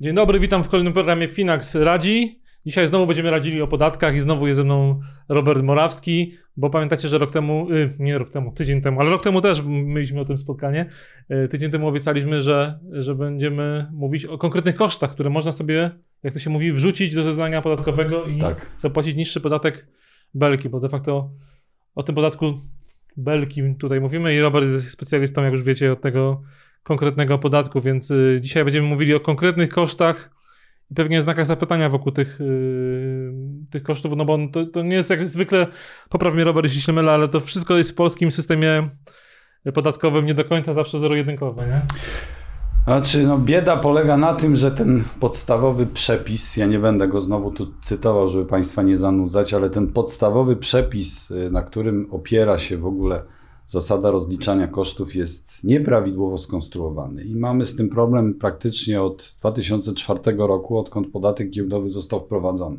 Dzień dobry, witam w kolejnym programie Finax Radzi. Dzisiaj znowu będziemy radzili o podatkach i znowu jest ze mną Robert Morawski, bo pamiętacie, że rok temu, y, nie rok temu, tydzień temu, ale rok temu też mieliśmy o tym spotkanie. Y, tydzień temu obiecaliśmy, że, że będziemy mówić o konkretnych kosztach, które można sobie, jak to się mówi, wrzucić do zeznania podatkowego i tak. zapłacić niższy podatek belki, bo de facto o tym podatku belki tutaj mówimy i Robert jest specjalistą, jak już wiecie, od tego konkretnego podatku, więc y, dzisiaj będziemy mówili o konkretnych kosztach i pewnie znakach zapytania wokół tych, y, tych kosztów, no bo to, to nie jest jak zwykle, popraw mnie Robert, jeśli się mylę, ale to wszystko jest w polskim systemie podatkowym nie do końca zawsze zero-jedynkowe, nie? Znaczy, no bieda polega na tym, że ten podstawowy przepis, ja nie będę go znowu tu cytował, żeby Państwa nie zanudzać, ale ten podstawowy przepis, y, na którym opiera się w ogóle zasada rozliczania kosztów jest nieprawidłowo skonstruowany i mamy z tym problem praktycznie od 2004 roku, odkąd podatek giełdowy został wprowadzony.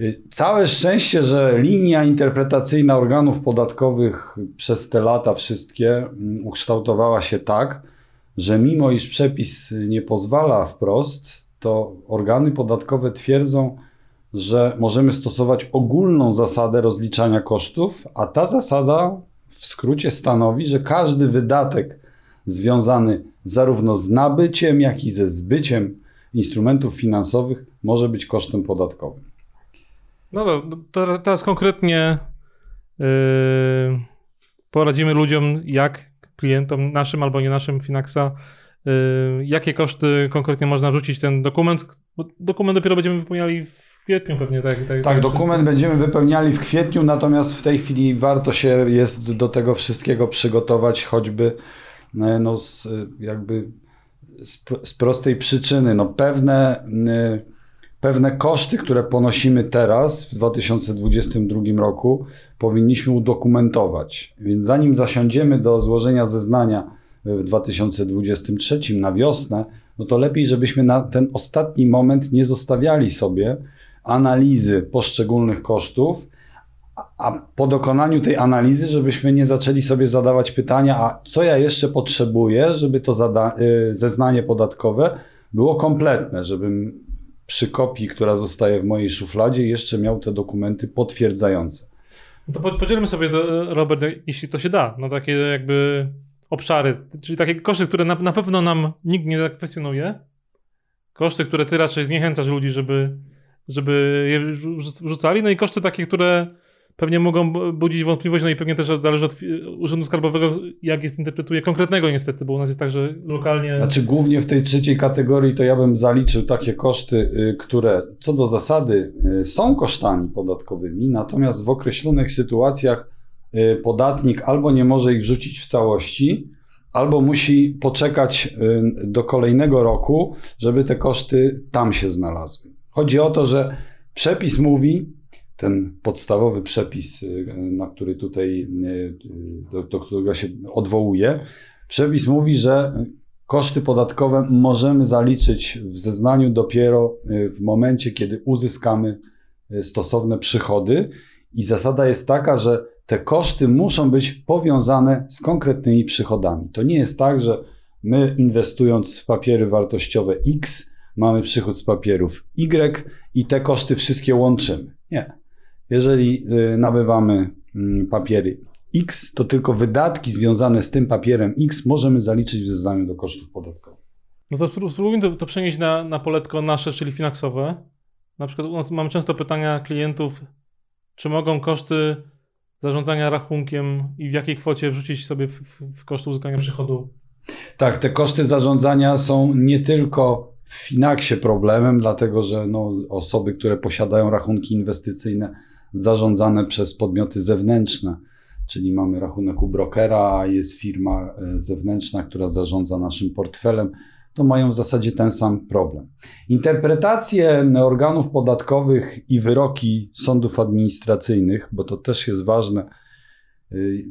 Y, całe szczęście, że linia interpretacyjna organów podatkowych przez te lata wszystkie mm, ukształtowała się tak, że mimo iż przepis nie pozwala wprost, to organy podatkowe twierdzą, że możemy stosować ogólną zasadę rozliczania kosztów, a ta zasada w skrócie stanowi, że każdy wydatek związany zarówno z nabyciem, jak i ze zbyciem instrumentów finansowych może być kosztem podatkowym. No to teraz konkretnie yy, poradzimy ludziom, jak klientom naszym albo nie naszym Finaxa, yy, jakie koszty konkretnie można rzucić ten dokument. Bo dokument dopiero będziemy wypełniali w kwietniu pewnie, tak? Tak, tak dokument wszyscy. będziemy wypełniali w kwietniu, natomiast w tej chwili warto się jest do tego wszystkiego przygotować, choćby e, no, z, jakby z, z prostej przyczyny. No, pewne, pewne koszty, które ponosimy teraz w 2022 roku, powinniśmy udokumentować. Więc zanim zasiądziemy do złożenia zeznania w 2023 na wiosnę, no to lepiej, żebyśmy na ten ostatni moment nie zostawiali sobie analizy poszczególnych kosztów, a po dokonaniu tej analizy, żebyśmy nie zaczęli sobie zadawać pytania, a co ja jeszcze potrzebuję, żeby to y, zeznanie podatkowe było kompletne, żebym przy kopii, która zostaje w mojej szufladzie, jeszcze miał te dokumenty potwierdzające. No to podzielmy sobie to, Robert, jeśli to się da, no takie jakby obszary, czyli takie koszty, które na, na pewno nam nikt nie zakwestionuje, koszty, które ty raczej zniechęcasz ludzi, żeby żeby je rzucali. No i koszty takie, które pewnie mogą budzić wątpliwość, no i pewnie też zależy od Urzędu Skarbowego, jak jest interpretuje konkretnego niestety, bo u nas jest tak, że lokalnie... Znaczy głównie w tej trzeciej kategorii to ja bym zaliczył takie koszty, y, które co do zasady y, są kosztami podatkowymi, natomiast w określonych sytuacjach y, podatnik albo nie może ich wrzucić w całości, albo musi poczekać do kolejnego roku, żeby te koszty tam się znalazły. Chodzi o to, że przepis mówi, ten podstawowy przepis, y, na który tutaj, y, do, do którego się odwołuje, przepis mówi, że koszty podatkowe możemy zaliczyć w zeznaniu dopiero y, w momencie, kiedy uzyskamy stosowne przychody. I zasada jest taka, że te koszty muszą być powiązane z konkretnymi przychodami. To nie jest tak, że my inwestując w papiery wartościowe X, mamy przychód z papierów Y i te koszty wszystkie łączymy. Nie. Jeżeli y, nabywamy mm, papiery X, to tylko wydatki związane z tym papierem X możemy zaliczyć w zeznaniu do kosztów podatkowych. No to spróbujmy to, to przenieść na, na poletko nasze, czyli finansowe. Na przykład u nas mam często pytania klientów, czy mogą koszty zarządzania rachunkiem i w jakiej kwocie wrzucić sobie w, w, w koszty uzyskania przychodu? Tak, te koszty zarządzania są nie tylko w Finaxie problemem, dlatego że no, osoby, które posiadają rachunki inwestycyjne zarządzane przez podmioty zewnętrzne, czyli mamy rachunek u brokera, jest firma e, zewnętrzna, która zarządza naszym portfelem, to mają w zasadzie ten sam problem. Interpretacje organów podatkowych i wyroki sądów administracyjnych, bo to też jest ważne, y,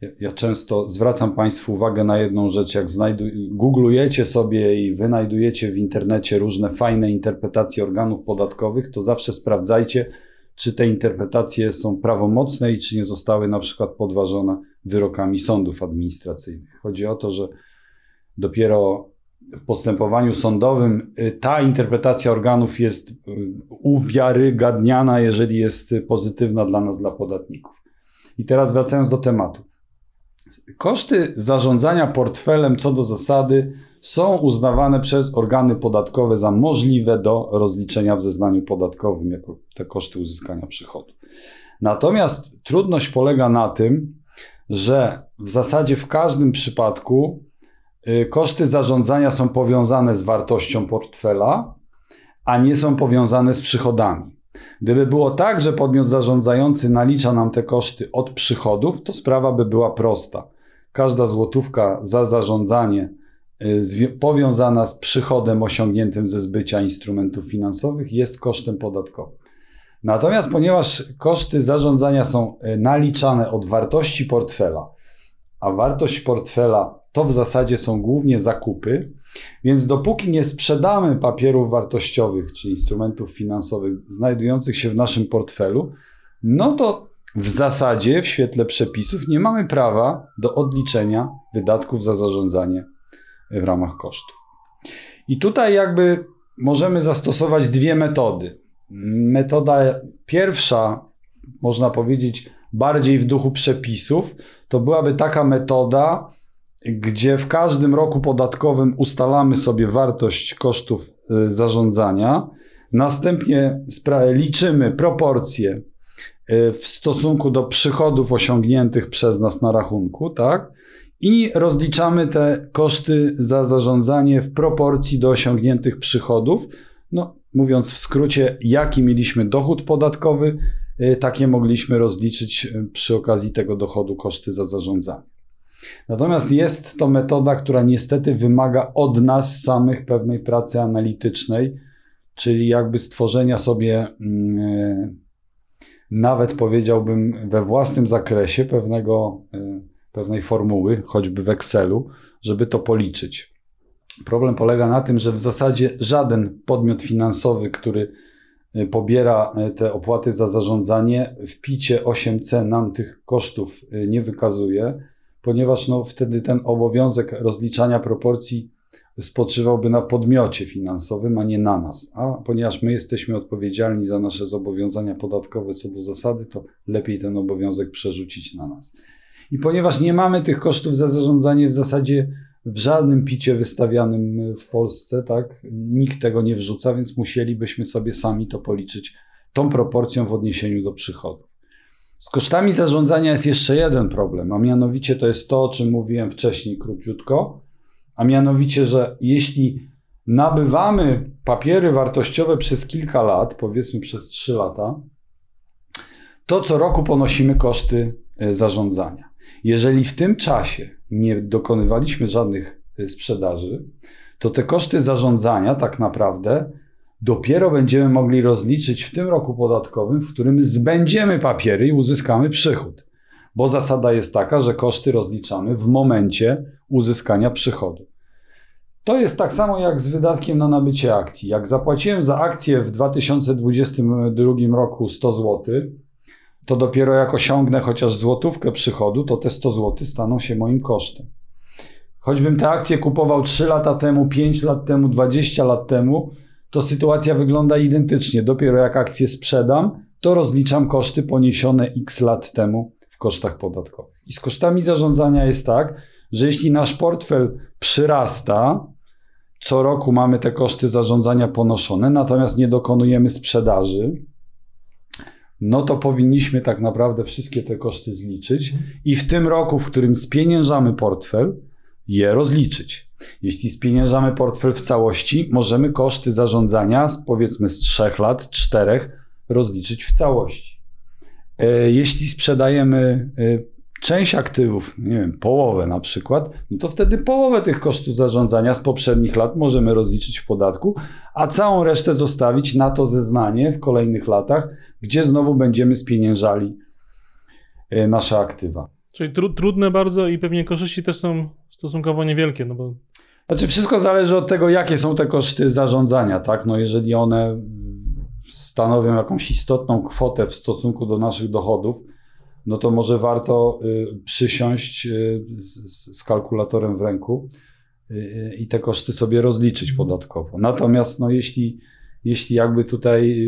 Ja, ja często zwracam Państwu uwagę na jedną rzecz. Jak znajdu- googlujecie sobie i wynajdujecie w internecie różne fajne interpretacje organów podatkowych, to zawsze sprawdzajcie, czy te interpretacje są prawomocne i czy nie zostały na przykład podważone wyrokami sądów administracyjnych. Chodzi o to, że dopiero w postępowaniu sądowym y, ta interpretacja organów jest y, uwiarygadniana, jeżeli jest pozytywna dla nas, dla podatników. I teraz wracając do tematu. Koszty zarządzania portfelem co do zasady są uznawane przez organy podatkowe za możliwe do rozliczenia w zeznaniu podatkowym jako te koszty uzyskania przychodu. Natomiast trudność polega na tym, że w zasadzie w każdym przypadku y, koszty zarządzania są powiązane z wartością portfela, a nie są powiązane z przychodami. Gdyby było tak, że podmiot zarządzający nalicza nam te koszty od przychodów, to sprawa by była prosta. Każda złotówka za zarządzanie powiązana z przychodem osiągniętym ze zbycia instrumentów finansowych jest kosztem podatkowym. Natomiast ponieważ koszty zarządzania są y, naliczane od wartości portfela, a wartość portfela to w zasadzie są głównie zakupy, więc dopóki nie sprzedamy papierów wartościowych czy instrumentów finansowych znajdujących się w naszym portfelu, no to w zasadzie w świetle przepisów nie mamy prawa do odliczenia wydatków za zarządzanie w ramach kosztów. I tutaj jakby możemy zastosować dwie metody. Metoda pierwsza, można powiedzieć, bardziej w duchu przepisów, to byłaby taka metoda, gdzie w każdym roku podatkowym ustalamy sobie wartość kosztów y, zarządzania, następnie liczymy proporcje y, w stosunku do przychodów osiągniętych przez nas na rachunku, tak? I rozliczamy te koszty za zarządzanie w proporcji do osiągniętych przychodów. No, mówiąc w skrócie, jaki mieliśmy dochód podatkowy, y, takie mogliśmy rozliczyć przy okazji tego dochodu koszty za zarządzanie. Natomiast jest to metoda, która niestety wymaga od nas samych pewnej pracy analitycznej, czyli jakby stworzenia sobie mm, nawet powiedziałbym we własnym zakresie pewnego, pewnej formuły, choćby w Excelu, żeby to policzyć. Problem polega na tym, że w zasadzie żaden podmiot finansowy, który e, pobiera e, te opłaty za zarządzanie, w picie 8C nam tych kosztów nie wykazuje ponieważ no, wtedy ten obowiązek rozliczania proporcji spoczywałby na podmiocie finansowym, a nie na nas. A ponieważ my jesteśmy odpowiedzialni za nasze zobowiązania podatkowe co do zasady, to lepiej ten obowiązek przerzucić na nas. I ponieważ nie mamy tych kosztów za zarządzanie w zasadzie w żadnym picie wystawianym w Polsce, tak, nikt tego nie wrzuca, więc musielibyśmy sobie sami to policzyć tą proporcją w odniesieniu do przychodu. Z kosztami zarządzania jest jeszcze jeden problem, a mianowicie to jest to, o czym mówiłem wcześniej króciutko, a mianowicie, że jeśli nabywamy papiery wartościowe przez kilka lat, powiedzmy przez 3 lata, to co roku ponosimy koszty e, zarządzania. Jeżeli w tym czasie nie dokonywaliśmy żadnych e, sprzedaży, to te koszty zarządzania tak naprawdę dopiero będziemy mogli rozliczyć w tym roku podatkowym, w którym zbędziemy papiery i uzyskamy przychód. Bo zasada jest taka, że koszty rozliczamy w momencie uzyskania przychodu. To jest tak samo jak z wydatkiem na nabycie akcji. Jak zapłaciłem za akcję w 2022 roku 100 zł, to dopiero jak osiągnę chociaż złotówkę przychodu, to te 100 zł staną się moim kosztem. Choćbym te akcje kupował 3 lata temu, 5 lat temu, 20 lat temu, to sytuacja wygląda identycznie. Dopiero jak akcję sprzedam, to rozliczam koszty poniesione x lat temu w kosztach podatkowych. I z kosztami zarządzania jest tak, że jeśli nasz portfel przyrasta, co roku mamy te koszty zarządzania ponoszone, natomiast nie dokonujemy sprzedaży, no to powinniśmy tak naprawdę wszystkie te koszty zliczyć i w tym roku, w którym spieniężamy portfel, je rozliczyć. Jeśli spieniężamy portfel w całości, możemy koszty zarządzania z powiedzmy z 3 lat, 4 rozliczyć w całości. E, jeśli sprzedajemy e, część aktywów, nie wiem, połowę na przykład, no to wtedy połowę tych kosztów zarządzania z poprzednich lat możemy rozliczyć w podatku, a całą resztę zostawić na to zeznanie w kolejnych latach, gdzie znowu będziemy spieniężali e, nasze aktywa. Czyli tru, trudne bardzo i pewnie korzyści też są stosunkowo niewielkie, no bo Znaczy wszystko zależy od tego, jakie są te koszty zarządzania, tak? No jeżeli one stanowią jakąś istotną kwotę w stosunku do naszych dochodów, no to może warto y, przysiąść y, z, z kalkulatorem w ręku y, i te koszty sobie rozliczyć podatkowo. Natomiast no jeśli, jeśli jakby tutaj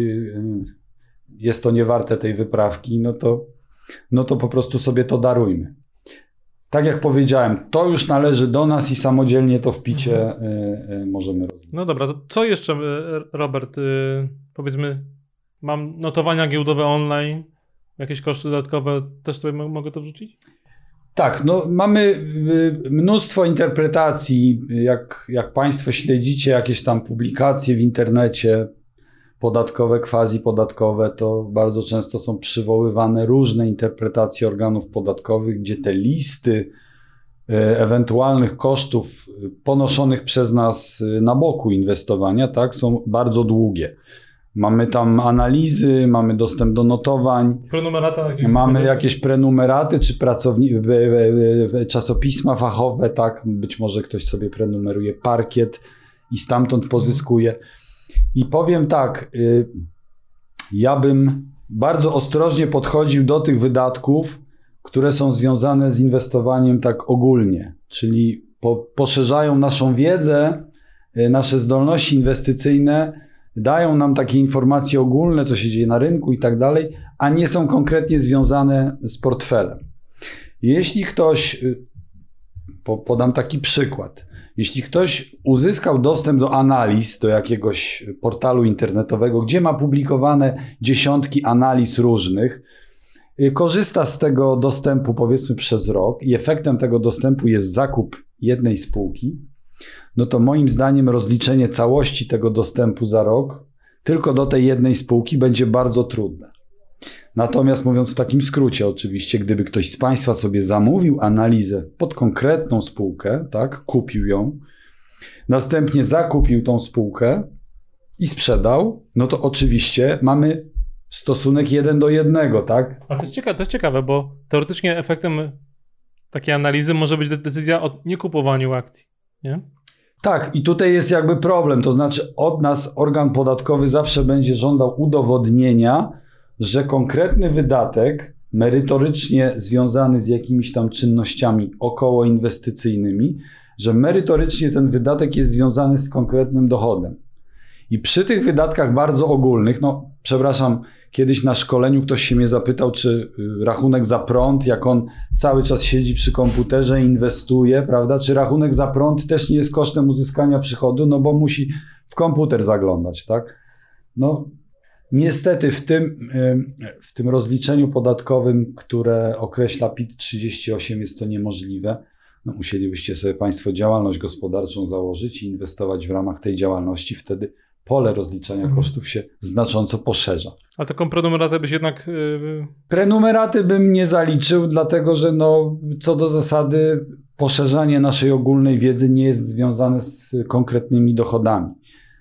jest to niewarte tej wyprawki, no to, no to po prostu sobie to darujmy. Tak jak powiedziałem, to już należy do nas i samodzielnie to w picie y, możemy rozliczyć. No dobra, to co jeszcze, Robert? Powiedzmy, mam notowania giełdowe online, jakieś koszty dodatkowe, też sobie mo- mogę to wrzucić? Tak, no mamy y, mnóstwo interpretacji. Jak, jak Państwo śledzicie jakieś tam publikacje w internecie podatkowe, quasi podatkowe, to bardzo często są przywoływane różne interpretacje organów podatkowych, gdzie te listy y, ewentualnych kosztów y, ponoszonych przez nas na boku inwestowania, tak, są bardzo długie. Mamy tam analizy, mamy dostęp do notowań, Prenumerata Mamy gazety? jakieś prenumeraty czy pracowni- w- w- w- czasopisma fachowe, tak? Być może ktoś sobie prenumeruje parkiet i stamtąd pozyskuje. I powiem tak, y, ja bym bardzo ostrożnie podchodził do tych wydatków, które są związane z inwestowaniem tak ogólnie, czyli po, poszerzają naszą wiedzę, y, nasze zdolności inwestycyjne, dają nam takie informacje ogólne, co się dzieje na rynku i tak dalej, a nie są konkretnie związane z portfelem. Jeśli ktoś, y, po, podam taki przykład, jeśli ktoś uzyskał dostęp do analiz, do jakiegoś portalu internetowego, gdzie ma publikowane dziesiątki analiz różnych, y, korzysta z tego dostępu powiedzmy przez rok i efektem tego dostępu jest zakup jednej spółki, no to moim zdaniem rozliczenie całości tego dostępu za rok tylko do tej jednej spółki będzie bardzo trudne. Natomiast mówiąc w takim skrócie, oczywiście, gdyby ktoś z Państwa sobie zamówił analizę pod konkretną spółkę, tak, kupił ją, następnie zakupił tą spółkę i sprzedał, no to oczywiście mamy stosunek jeden do jednego, tak? A to jest, ciekawe, to jest ciekawe, bo teoretycznie efektem takiej analizy może być de- decyzja o niekupowaniu akcji, nie? Tak, i tutaj jest jakby problem. To znaczy, od nas organ podatkowy zawsze będzie żądał udowodnienia, że konkretny wydatek, merytorycznie związany z jakimiś tam czynnościami okołoinwestycyjnymi, że merytorycznie ten wydatek jest związany z konkretnym dochodem. I przy tych wydatkach bardzo ogólnych, no przepraszam, kiedyś na szkoleniu ktoś się mnie zapytał, czy y, rachunek za prąd, jak on cały czas siedzi przy komputerze inwestuje, prawda? Czy rachunek za prąd też nie jest kosztem uzyskania przychodu, no bo musi w komputer zaglądać, tak? No niestety w tym, y, w tym rozliczeniu podatkowym, które określa PIT 38 jest to niemożliwe. No, musielibyście sobie Państwo działalność gospodarczą założyć i inwestować w ramach tej działalności, wtedy pole rozliczania Mhm. kosztów się znacząco poszerza. Ale taką prenumeratę byś jednak... Yy, Prenumeraty bym nie zaliczył, dlatego że no, co do zasady poszerzanie naszej ogólnej wiedzy nie jest związane z konkretnymi dochodami.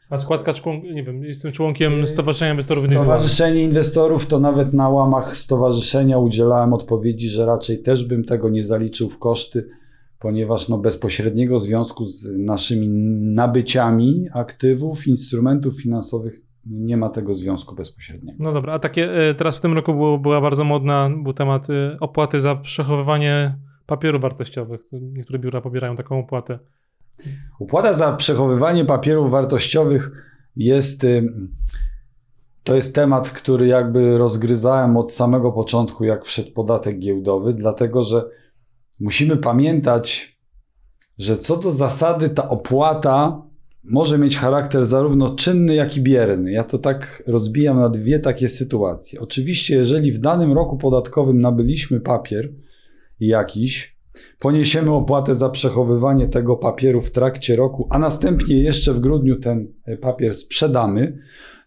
a składka, nie wiem, jestem członkiem Stowarzyszenia Inwestorów Indywidualnych. Stowarzyszenie Inwestorów to nawet na łamach stowarzyszenia udzielałem odpowiedzi, że raczej też bym tego nie zaliczył w koszty, ponieważ no, bezpośredniego związku z naszymi nabyciami aktywów, instrumentów finansowych nie ma tego związku bezpośredniego. No dobra, a takie y, teraz w tym roku było, była bardzo modna, był temat y, opłaty za przechowywanie papierów wartościowych. Niektóre biura pobierają taką opłatę. Opłata za przechowywanie papierów wartościowych jest. ym, To jest temat, który jakby rozgryzałem od samego początku, jak wszedł podatek giełdowy, dlatego że musimy pamiętać, że co do zasady ta opłata może mieć charakter zarówno czynny, jak i bierny. Ja to tak rozbijam na dwie takie sytuacje. Oczywiście, jeżeli w danym roku podatkowym nabyliśmy papier jakiś, poniesiemy opłatę za przechowywanie tego papieru w trakcie roku, a następnie jeszcze w grudniu ten e, papier sprzedamy,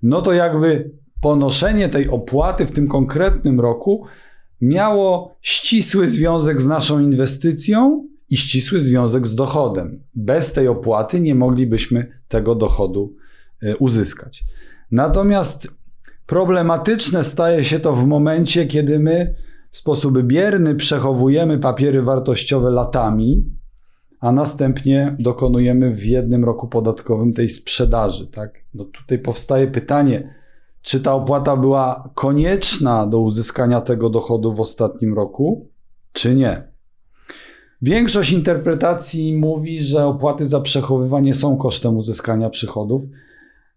no to jakby ponoszenie tej opłaty w tym konkretnym roku miało ścisły związek z naszą inwestycją i ścisły związek z dochodem. Bez tej opłaty nie moglibyśmy tego dochodu e, uzyskać. Natomiast problematyczne staje się to w momencie, kiedy my w sposób bierny przechowujemy papiery wartościowe latami, a następnie dokonujemy w jednym roku podatkowym tej sprzedaży. Tak? No tutaj powstaje pytanie, czy ta opłata była konieczna do uzyskania tego dochodu w ostatnim roku, czy nie. Większość interpretacji mówi, że opłaty za przechowywanie są kosztem uzyskania przychodów.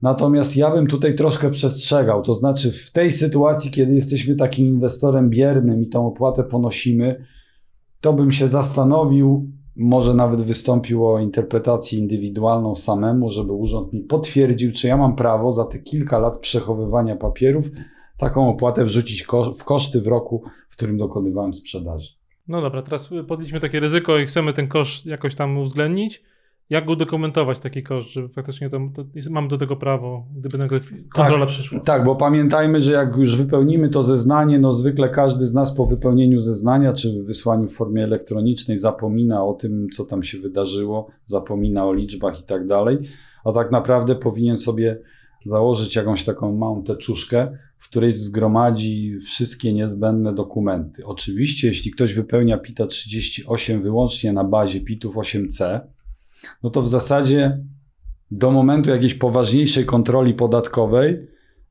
Natomiast ja bym tutaj troszkę przestrzegał. To znaczy, w tej sytuacji, kiedy jesteśmy takim inwestorem biernym i tą opłatę ponosimy, to bym się zastanowił, może nawet wystąpił o interpretację indywidualną samemu, żeby urząd mi potwierdził, czy ja mam prawo za te kilka lat przechowywania papierów taką opłatę wrzucić w koszty w roku, w którym dokonywałem sprzedaży. No dobra, teraz podjęliśmy takie ryzyko i chcemy ten koszt jakoś tam uwzględnić. Jak udokumentować taki koszt, że faktycznie to, to mam do tego prawo, gdyby nagle kontrola tak, przyszła? Tak, bo pamiętajmy, że jak już wypełnimy to zeznanie, no zwykle każdy z nas po wypełnieniu zeznania, czy wysłaniu w formie elektronicznej zapomina o tym, co tam się wydarzyło, zapomina o liczbach i tak dalej, a tak naprawdę powinien sobie założyć jakąś taką małą teczuszkę, w której zgromadzi wszystkie niezbędne dokumenty. Oczywiście, jeśli ktoś wypełnia PITA 38 wyłącznie na bazie PITów 8C, no to w zasadzie do momentu jakiejś poważniejszej kontroli podatkowej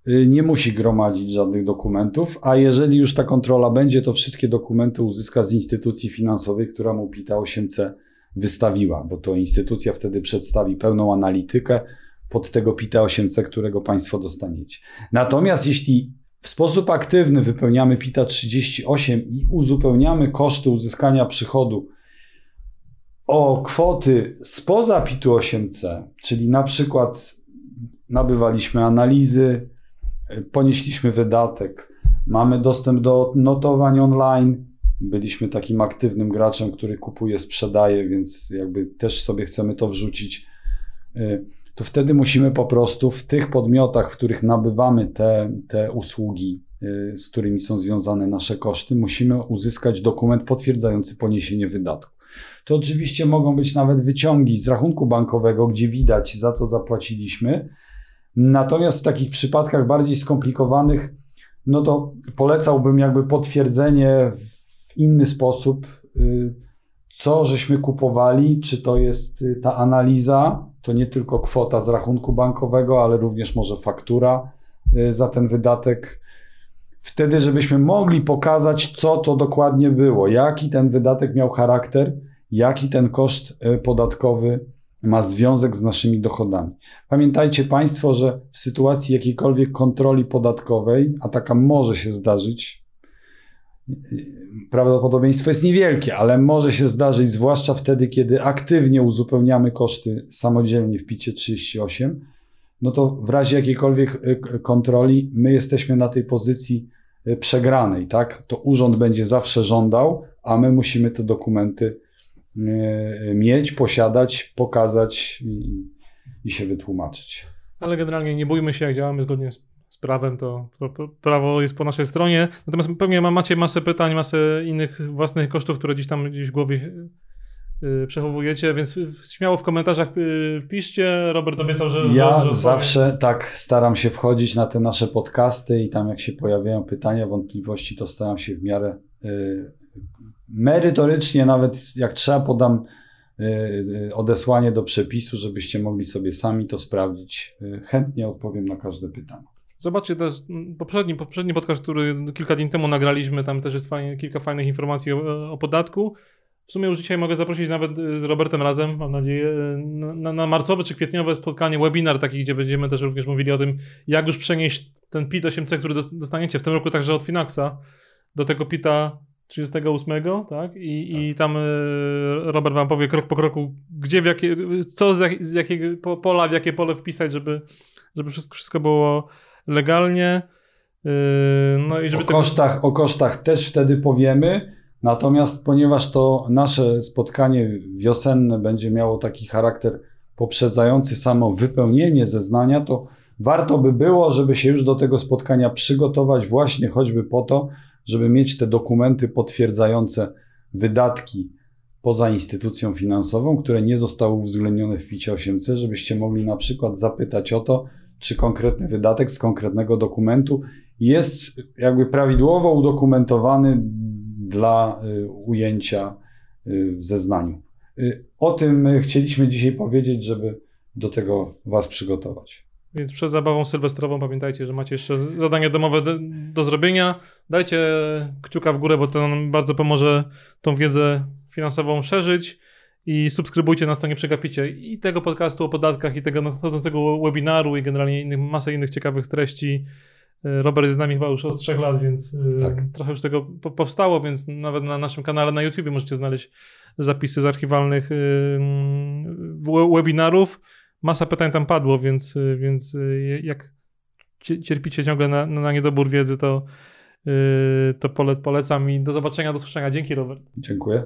y, nie musi gromadzić żadnych dokumentów, a jeżeli już ta kontrola będzie, to wszystkie dokumenty uzyska z instytucji finansowej, która mu PITA 8C wystawiła, bo to instytucja wtedy przedstawi pełną analitykę pod tego PITA 8C, którego Państwo dostaniecie. Natomiast jeśli w sposób aktywny wypełniamy PITA 38 i uzupełniamy koszty uzyskania przychodu o kwoty spoza PIT-u 8C, czyli na przykład nabywaliśmy analizy, ponieśliśmy wydatek, mamy dostęp do notowań online, byliśmy takim aktywnym graczem, który kupuje, sprzedaje, więc jakby też sobie chcemy to wrzucić, to wtedy musimy po prostu w tych podmiotach, w których nabywamy te, te usługi, z którymi są związane nasze koszty, musimy uzyskać dokument potwierdzający poniesienie wydatku. To oczywiście mogą być nawet wyciągi z rachunku bankowego, gdzie widać, za co zapłaciliśmy. Natomiast w takich przypadkach bardziej skomplikowanych, no to polecałbym jakby potwierdzenie w inny sposób, y, co żeśmy kupowali, czy to jest y, ta analiza, to nie tylko kwota z rachunku bankowego, ale również może faktura y, za ten wydatek wtedy, żebyśmy mogli pokazać, co to dokładnie było, jaki ten wydatek miał charakter, jaki ten koszt e, podatkowy ma związek z naszymi dochodami. Pamiętajcie Państwo, że w sytuacji jakiejkolwiek kontroli podatkowej, a taka może się zdarzyć, prawdopodobieństwo jest niewielkie, ale może się zdarzyć, zwłaszcza wtedy, kiedy aktywnie uzupełniamy koszty samodzielnie w PIT 38, no to w razie jakiejkolwiek e, kontroli my jesteśmy na tej pozycji e, przegranej, tak? To urząd będzie zawsze żądał, a my musimy te dokumenty e, mieć, posiadać, pokazać i, i się wytłumaczyć. Ale generalnie nie bójmy się, jak działamy zgodnie z, z prawem, to, to, prawo jest po naszej stronie. Natomiast pewnie macie masę pytań, masę innych własnych kosztów, które gdzieś tam gdzieś w głowie Y, przechowujecie, więc śmiało w komentarzach y, piszcie. Robert obiecał, że. Ja że, zawsze tak staram się wchodzić na te nasze podcasty i tam, jak się pojawiają pytania, wątpliwości, to staram się w miarę y, merytorycznie, nawet jak trzeba, podam odesłanie do przepisu, żebyście mogli sobie sami to sprawdzić. Chętnie odpowiem na każde pytanie. Zobaczcie też poprzedni, poprzedni podcast, który kilka dni temu nagraliśmy, tam też jest fajnie, kilka fajnych informacji o, o podatku. W sumie już dzisiaj mogę zaprosić nawet y, z Robertem razem, mam nadzieję, na, na, marcowe czy kwietniowe spotkanie, webinar taki, gdzie będziemy też również mówili o tym, jak już przenieść ten PIT 8C, który dostaniecie w tym roku także od Finaxa, do tego PITA 38, tak? I, tak. i tam y, Robert wam powie krok po kroku, gdzie, w jakie, co z, jak, z jakiego pola, w jakie pole wpisać, żeby, żeby wszystko, wszystko było legalnie. Y, no i żeby o, kosztach, o kosztach też wtedy powiemy. Natomiast ponieważ to nasze spotkanie wiosenne będzie miało taki charakter poprzedzający samo wypełnienie zeznania, to warto by było, żeby się już do tego spotkania przygotować, właśnie choćby po to, żeby mieć te dokumenty potwierdzające wydatki poza instytucją finansową, które nie zostały uwzględnione w PIT 8C, żebyście mogli na przykład zapytać o to, czy konkretny wydatek z konkretnego dokumentu jest jakby prawidłowo udokumentowany dla y, ujęcia y, w zeznaniu. Y, O tym chcieliśmy dzisiaj powiedzieć, żeby do tego Was przygotować. Więc przed zabawą sylwestrową pamiętajcie, że macie jeszcze zadanie domowe do, do zrobienia. Dajcie kciuka w górę, bo to nam bardzo pomoże tą wiedzę finansową szerzyć. I subskrybujcie nas, to nie przegapicie i tego podcastu o podatkach, i tego nadchodzącego webinaru, i generalnie innych, masę innych ciekawych treści. Robert jest z nami chyba już od trzech lat, więc y, Tak. trochę już tego po- powstało, więc nawet na naszym kanale na YouTube możecie znaleźć zapisy z archiwalnych y, webinarów. Masa pytań tam padło, więc, y, więc jak cie- cierpicie ciągle na, na niedobór wiedzy, to, to pole, polecam i do zobaczenia, do słyszenia. Dzięki, Robert. Dziękuję.